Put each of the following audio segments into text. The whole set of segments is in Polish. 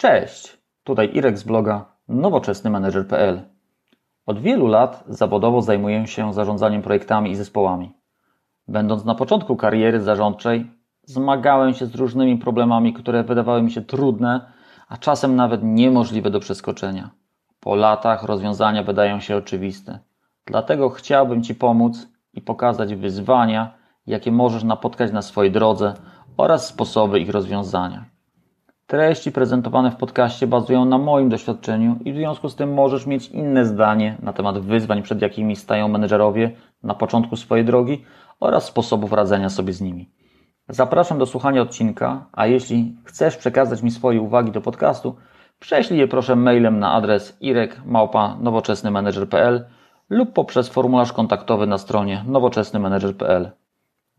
Cześć, tutaj Irek z bloga nowoczesnymanager.pl. Od wielu lat zawodowo zajmuję się zarządzaniem projektami i zespołami. Będąc na początku kariery zarządczej, zmagałem się z różnymi problemami, które wydawały mi się trudne, a czasem nawet niemożliwe do przeskoczenia. Po latach rozwiązania wydają się oczywiste. Dlatego chciałbym Ci pomóc i pokazać wyzwania, jakie możesz napotkać na swojej drodze oraz sposoby ich rozwiązania. Treści prezentowane w podcaście bazują na moim doświadczeniu i w związku z tym możesz mieć inne zdanie na temat wyzwań, przed jakimi stają menedżerowie na początku swojej drogi oraz sposobów radzenia sobie z nimi. Zapraszam do słuchania odcinka, a jeśli chcesz przekazać mi swoje uwagi do podcastu, prześlij je proszę mailem na adres irek.nowoczesnymanager.pl lub poprzez formularz kontaktowy na stronie nowoczesnymanager.pl.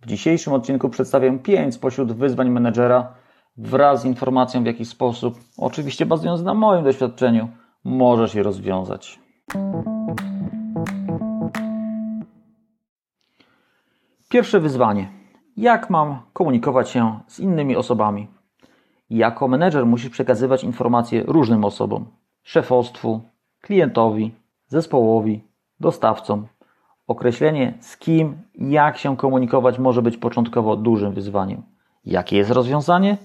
W dzisiejszym odcinku przedstawię 5 spośród wyzwań menedżera wraz z informacją, w jaki sposób, oczywiście bazując na moim doświadczeniu, możesz je rozwiązać. Pierwsze wyzwanie. Jak mam komunikować się z innymi osobami? Jako menedżer musisz przekazywać informacje różnym osobom: szefostwu, klientowi, zespołowi, dostawcom. Określenie z kim, jak się komunikować może być początkowo dużym wyzwaniem. Jakie jest rozwiązanie?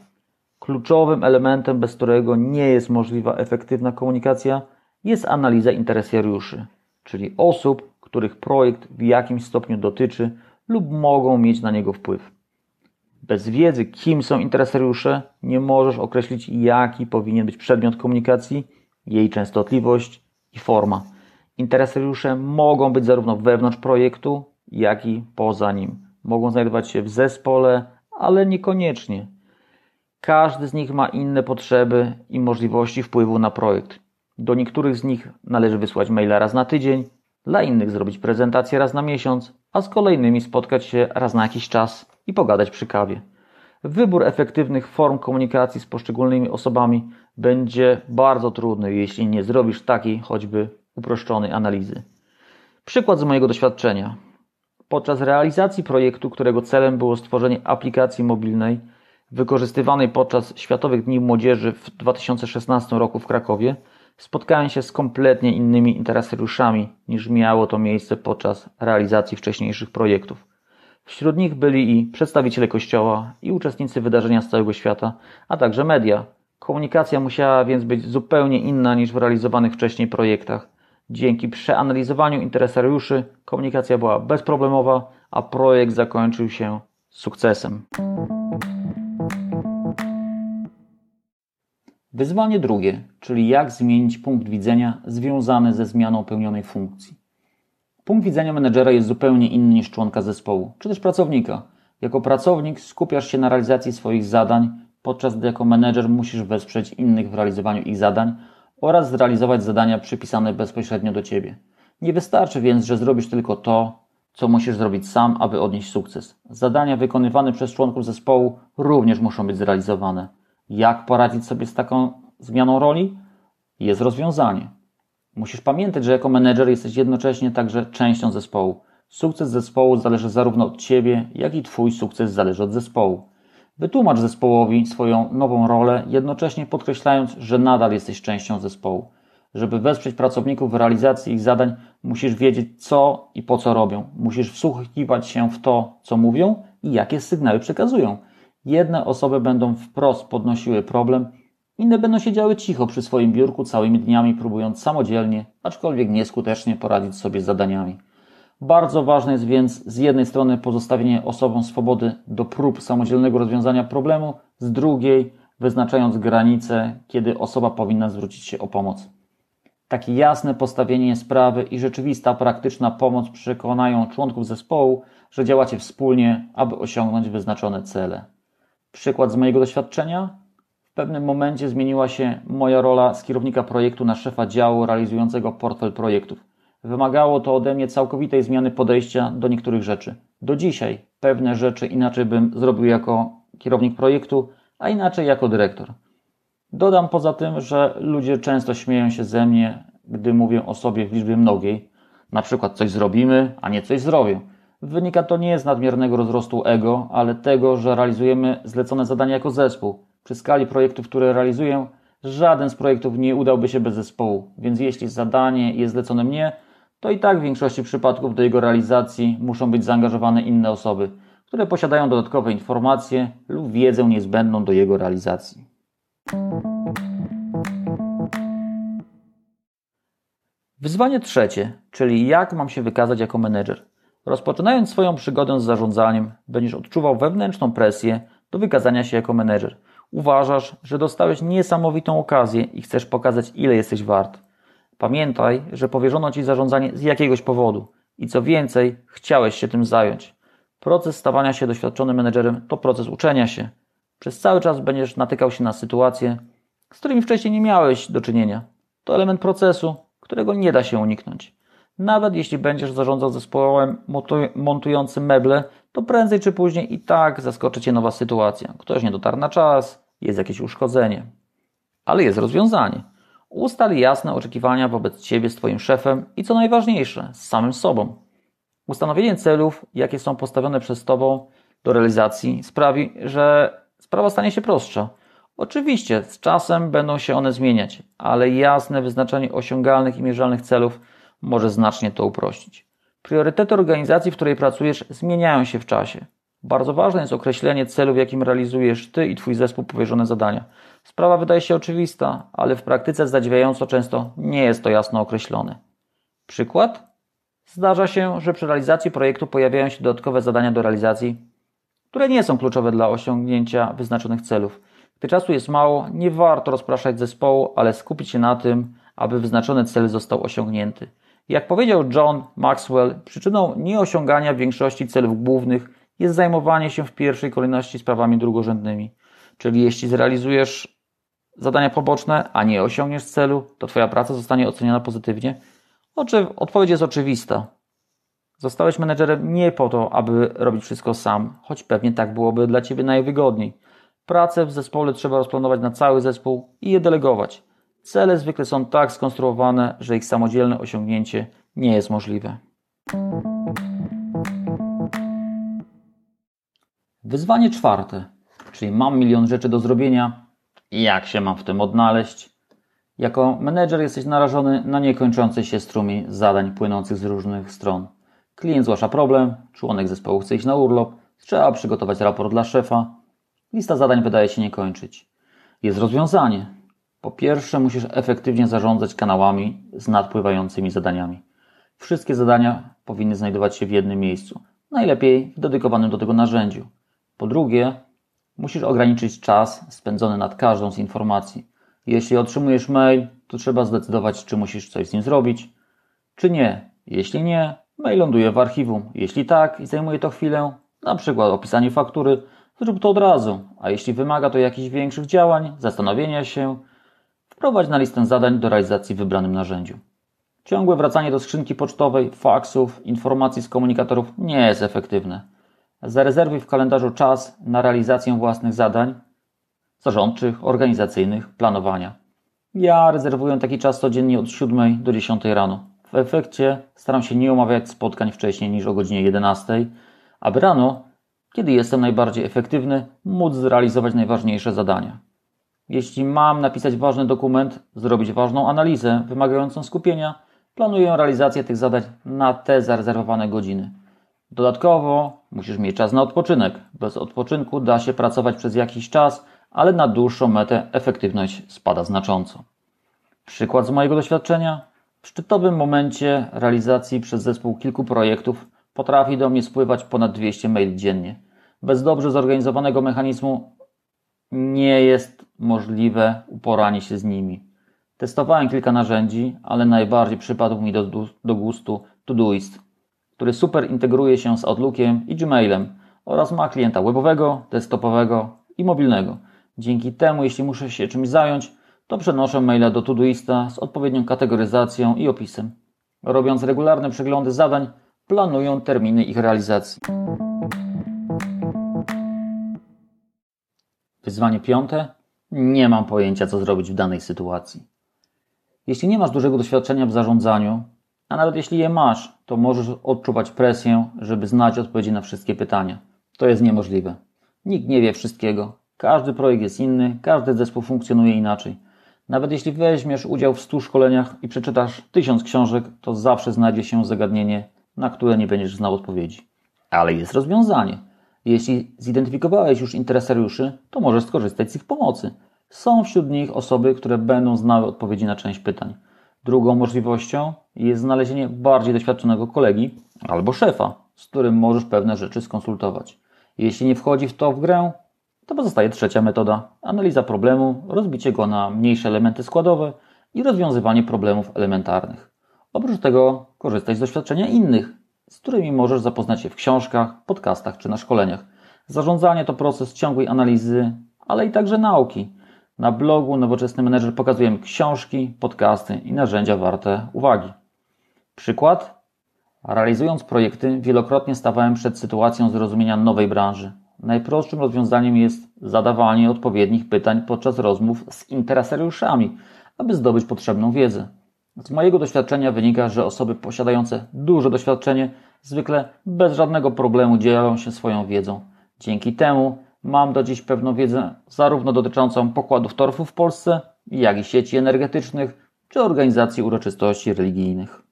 Kluczowym elementem, bez którego nie jest możliwa efektywna komunikacja, jest analiza interesariuszy, czyli osób, których projekt w jakimś stopniu dotyczy lub mogą mieć na niego wpływ. Bez wiedzy, kim są interesariusze, nie możesz określić, jaki powinien być przedmiot komunikacji, jej częstotliwość i forma. Interesariusze mogą być zarówno wewnątrz projektu, jak i poza nim. Mogą znajdować się w zespole, ale niekoniecznie. Każdy z nich ma inne potrzeby i możliwości wpływu na projekt. Do niektórych z nich należy wysłać maila raz na tydzień, dla innych zrobić prezentację raz na miesiąc, a z kolejnymi spotkać się raz na jakiś czas i pogadać przy kawie. Wybór efektywnych form komunikacji z poszczególnymi osobami będzie bardzo trudny, jeśli nie zrobisz takiej choćby uproszczonej analizy. Przykład z mojego doświadczenia. Podczas realizacji projektu, którego celem było stworzenie aplikacji mobilnej wykorzystywanej podczas Światowych Dni Młodzieży w 2016 roku w Krakowie, spotkałem się z kompletnie innymi interesariuszami niż miało to miejsce podczas realizacji wcześniejszych projektów. Wśród nich byli i przedstawiciele kościoła, i uczestnicy wydarzenia z całego świata, a także media. Komunikacja musiała więc być zupełnie inna niż w realizowanych wcześniej projektach. Dzięki przeanalizowaniu interesariuszy komunikacja była bezproblemowa, a projekt zakończył się sukcesem. Wyzwanie drugie, czyli jak zmienić punkt widzenia związany ze zmianą pełnionej funkcji. Punkt widzenia menedżera jest zupełnie inny niż członka zespołu, czy też pracownika. Jako pracownik skupiasz się na realizacji swoich zadań, podczas gdy jako menedżer musisz wesprzeć innych w realizowaniu ich zadań oraz zrealizować zadania przypisane bezpośrednio do Ciebie. Nie wystarczy więc, że zrobisz tylko to, co musisz zrobić sam, aby odnieść sukces. Zadania wykonywane przez członków zespołu również muszą być zrealizowane. Jak poradzić sobie z taką zmianą roli? Jest rozwiązanie. Musisz pamiętać, że jako menedżer jesteś jednocześnie także częścią zespołu. Sukces zespołu zależy zarówno od Ciebie, jak i Twój sukces zależy od zespołu. Wytłumacz zespołowi swoją nową rolę, jednocześnie podkreślając, że nadal jesteś częścią zespołu. Żeby wesprzeć pracowników w realizacji ich zadań, musisz wiedzieć, co i po co robią. Musisz wsłuchiwać się w to, co mówią i jakie sygnały przekazują. Jedne osoby będą wprost podnosiły problem, inne będą siedziały cicho przy swoim biurku całymi dniami, próbując samodzielnie, aczkolwiek nieskutecznie poradzić sobie z zadaniami. Bardzo ważne jest więc z jednej strony pozostawienie osobom swobody do prób samodzielnego rozwiązania problemu, z drugiej wyznaczając granice, kiedy osoba powinna zwrócić się o pomoc. Takie jasne postawienie sprawy i rzeczywista praktyczna pomoc przekonają członków zespołu, że działacie wspólnie, aby osiągnąć wyznaczone cele. Przykład z mojego doświadczenia. W pewnym momencie zmieniła się moja rola z kierownika projektu na szefa działu realizującego portfel projektów. Wymagało to ode mnie całkowitej zmiany podejścia do niektórych rzeczy. Do dzisiaj pewne rzeczy inaczej bym zrobił jako kierownik projektu, a inaczej jako dyrektor. Dodam poza tym, że ludzie często śmieją się ze mnie, gdy mówię o sobie w liczbie mnogiej. Na przykład coś zrobimy, a nie coś zrobię. Wynika to nie z nadmiernego rozrostu ego, ale tego, że realizujemy zlecone zadania jako zespół. Przy skali projektów, które realizuję, Żaden z projektów nie udałby się bez zespołu, więc jeśli zadanie jest zlecone mnie, to i tak w większości przypadków do jego realizacji muszą być zaangażowane inne osoby, które posiadają dodatkowe informacje lub wiedzę niezbędną do jego realizacji. Wyzwanie trzecie, czyli jak mam się wykazać jako menedżer. Rozpoczynając swoją przygodę z zarządzaniem, będziesz odczuwał wewnętrzną presję do wykazania się jako menedżer. Uważasz, że dostałeś niesamowitą okazję i chcesz pokazać, ile jesteś wart. Pamiętaj, że powierzono ci zarządzanie z jakiegoś powodu i co więcej, chciałeś się tym zająć. Proces stawania się doświadczonym menedżerem to proces uczenia się. Przez cały czas będziesz natykał się na sytuacje, z którymi wcześniej nie miałeś do czynienia. To element procesu, którego nie da się uniknąć. Nawet jeśli będziesz zarządzał zespołem montującym meble, to prędzej czy później i tak zaskoczy Cię nowa sytuacja. Ktoś nie dotarł na czas, jest jakieś uszkodzenie. Ale jest rozwiązanie. Ustal jasne oczekiwania wobec Ciebie z Twoim szefem i co najważniejsze, z samym sobą. Ustanowienie celów, jakie są postawione przez Tobą do realizacji, sprawi, że sprawa stanie się prostsza. Oczywiście z czasem będą się one zmieniać, ale jasne wyznaczenie osiągalnych i mierzalnych celów może znacznie to uprościć. Priorytety organizacji, w której pracujesz, zmieniają się w czasie. Bardzo ważne jest określenie celu, w jakim realizujesz Ty i Twój zespół powierzone zadania. Sprawa wydaje się oczywista, ale w praktyce zadziwiająco często nie jest to jasno określone. Przykład? Zdarza się, że przy realizacji projektu pojawiają się dodatkowe zadania do realizacji, które nie są kluczowe dla osiągnięcia wyznaczonych celów. Gdy czasu jest mało, nie warto rozpraszać zespołu, ale skupić się na tym, aby wyznaczony cel został osiągnięty. Jak powiedział John Maxwell, przyczyną nieosiągania większości celów głównych jest zajmowanie się w pierwszej kolejności sprawami drugorzędnymi. Czyli jeśli zrealizujesz zadania poboczne, a nie osiągniesz celu, to Twoja praca zostanie oceniona pozytywnie. Odpowiedź jest oczywista. Zostałeś menedżerem nie po to, aby robić wszystko sam, choć pewnie tak byłoby dla Ciebie najwygodniej. Pracę w zespole trzeba rozplanować na cały zespół i je delegować. Cele zwykle są tak skonstruowane, że ich samodzielne osiągnięcie nie jest możliwe. Wyzwanie czwarte, czyli mam milion rzeczy do zrobienia, jak się mam w tym odnaleźć? Jako menedżer jesteś narażony na niekończący się strumień zadań płynących z różnych stron. Klient zgłasza problem, członek zespołu chce iść na urlop, trzeba przygotować raport dla szefa. Lista zadań wydaje się nie kończyć. Jest rozwiązanie. Po pierwsze, musisz efektywnie zarządzać kanałami z nadpływającymi zadaniami. Wszystkie zadania powinny znajdować się w jednym miejscu, najlepiej w dedykowanym do tego narzędziu. Po drugie, musisz ograniczyć czas spędzony nad każdą z informacji. Jeśli otrzymujesz mail, to trzeba zdecydować, czy musisz coś z nim zrobić, czy nie. Jeśli nie, mail ląduje w archiwum. Jeśli tak i zajmuje to chwilę, na przykład opisanie faktury, zrób to od razu. A jeśli wymaga to jakichś większych działań, zastanowienia się, wprowadź na listę zadań do realizacji w wybranym narzędziu. Ciągłe wracanie do skrzynki pocztowej, faksów, informacji z komunikatorów nie jest efektywne. Zarezerwuj w kalendarzu czas na realizację własnych zadań zarządczych, organizacyjnych, planowania. Ja rezerwuję taki czas codziennie od 7 do 10 rano. W efekcie staram się nie omawiać spotkań wcześniej niż o godzinie 11, aby rano, kiedy jestem najbardziej efektywny, móc zrealizować najważniejsze zadania. Jeśli mam napisać ważny dokument, zrobić ważną analizę wymagającą skupienia, planuję realizację tych zadań na te zarezerwowane godziny. Dodatkowo musisz mieć czas na odpoczynek. Bez odpoczynku da się pracować przez jakiś czas, ale na dłuższą metę efektywność spada znacząco. Przykład z mojego doświadczenia. W szczytowym momencie realizacji przez zespół kilku projektów potrafi do mnie spływać ponad 200 maili dziennie. Bez dobrze zorganizowanego mechanizmu nie jest możliwe uporanie się z nimi. Testowałem kilka narzędzi, ale najbardziej przypadł mi do, do gustu Todoist, który super integruje się z Outlookiem i Gmailem oraz ma klienta webowego, desktopowego i mobilnego. Dzięki temu, jeśli muszę się czymś zająć, to przenoszę maila do Todoista z odpowiednią kategoryzacją i opisem. Robiąc regularne przeglądy zadań, planują terminy ich realizacji. Wyzwanie piąte. Nie mam pojęcia, co zrobić w danej sytuacji. Jeśli nie masz dużego doświadczenia w zarządzaniu, a nawet jeśli je masz, to możesz odczuwać presję, żeby znać odpowiedzi na wszystkie pytania. To jest niemożliwe. Nikt nie wie wszystkiego. Każdy projekt jest inny, każdy zespół funkcjonuje inaczej. Nawet jeśli weźmiesz udział w 100 szkoleniach i przeczytasz 1000 książek, to zawsze znajdzie się zagadnienie, na które nie będziesz znał odpowiedzi. Ale jest rozwiązanie. Jeśli zidentyfikowałeś już interesariuszy, to możesz skorzystać z ich pomocy. Są wśród nich osoby, które będą znały odpowiedzi na część pytań. Drugą możliwością jest znalezienie bardziej doświadczonego kolegi albo szefa, z którym możesz pewne rzeczy skonsultować. Jeśli nie wchodzi w to w grę, to pozostaje trzecia metoda analiza problemu, rozbicie go na mniejsze elementy składowe i rozwiązywanie problemów elementarnych. Oprócz tego korzystaj z doświadczenia innych, z którymi możesz zapoznać się w książkach, podcastach czy na szkoleniach. Zarządzanie to proces ciągłej analizy, ale i także nauki. Na blogu Nowoczesny Menedżer pokazujemy książki, podcasty i narzędzia warte uwagi. Przykład? Realizując projekty, wielokrotnie stawałem przed sytuacją zrozumienia nowej branży. Najprostszym rozwiązaniem jest zadawanie odpowiednich pytań podczas rozmów z interesariuszami, aby zdobyć potrzebną wiedzę. Z mojego doświadczenia wynika, że osoby posiadające duże doświadczenie zwykle bez żadnego problemu dzielą się swoją wiedzą. Dzięki temu mam do dziś pewną wiedzę zarówno dotyczącą pokładów torfu w Polsce, jak i sieci energetycznych czy organizacji uroczystości religijnych.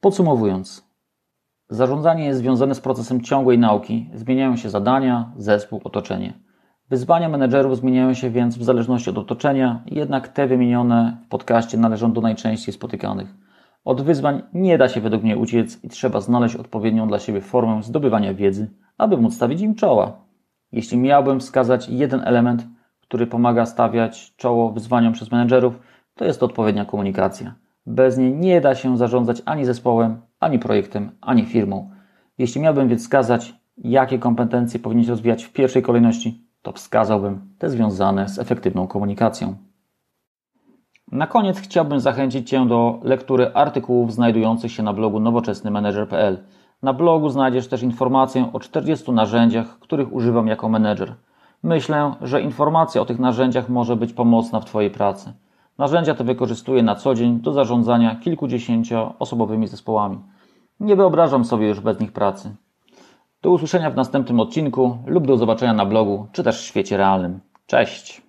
Podsumowując, zarządzanie jest związane z procesem ciągłej nauki, zmieniają się zadania, zespół, otoczenie. Wyzwania menedżerów zmieniają się więc w zależności od otoczenia, jednak te wymienione w podcaście należą do najczęściej spotykanych. Od wyzwań nie da się według mnie uciec i trzeba znaleźć odpowiednią dla siebie formę zdobywania wiedzy, aby móc stawić im czoła. Jeśli miałbym wskazać jeden element, który pomaga stawiać czoło wyzwaniom przez menedżerów, to jest to odpowiednia komunikacja. Bez niej nie da się zarządzać ani zespołem, ani projektem, ani firmą. Jeśli miałbym więc wskazać, jakie kompetencje powinien rozwijać w pierwszej kolejności, to wskazałbym te związane z efektywną komunikacją. Na koniec chciałbym zachęcić Cię do lektury artykułów znajdujących się na blogu nowoczesnymanager.pl. Na blogu znajdziesz też informację o 40 narzędziach, których używam jako menedżer. Myślę, że informacja o tych narzędziach może być pomocna w Twojej pracy. Narzędzia te wykorzystuję na co dzień do zarządzania kilkudziesięcioosobowymi zespołami. Nie wyobrażam sobie już bez nich pracy. Do usłyszenia w następnym odcinku lub do zobaczenia na blogu, czy też w świecie realnym. Cześć!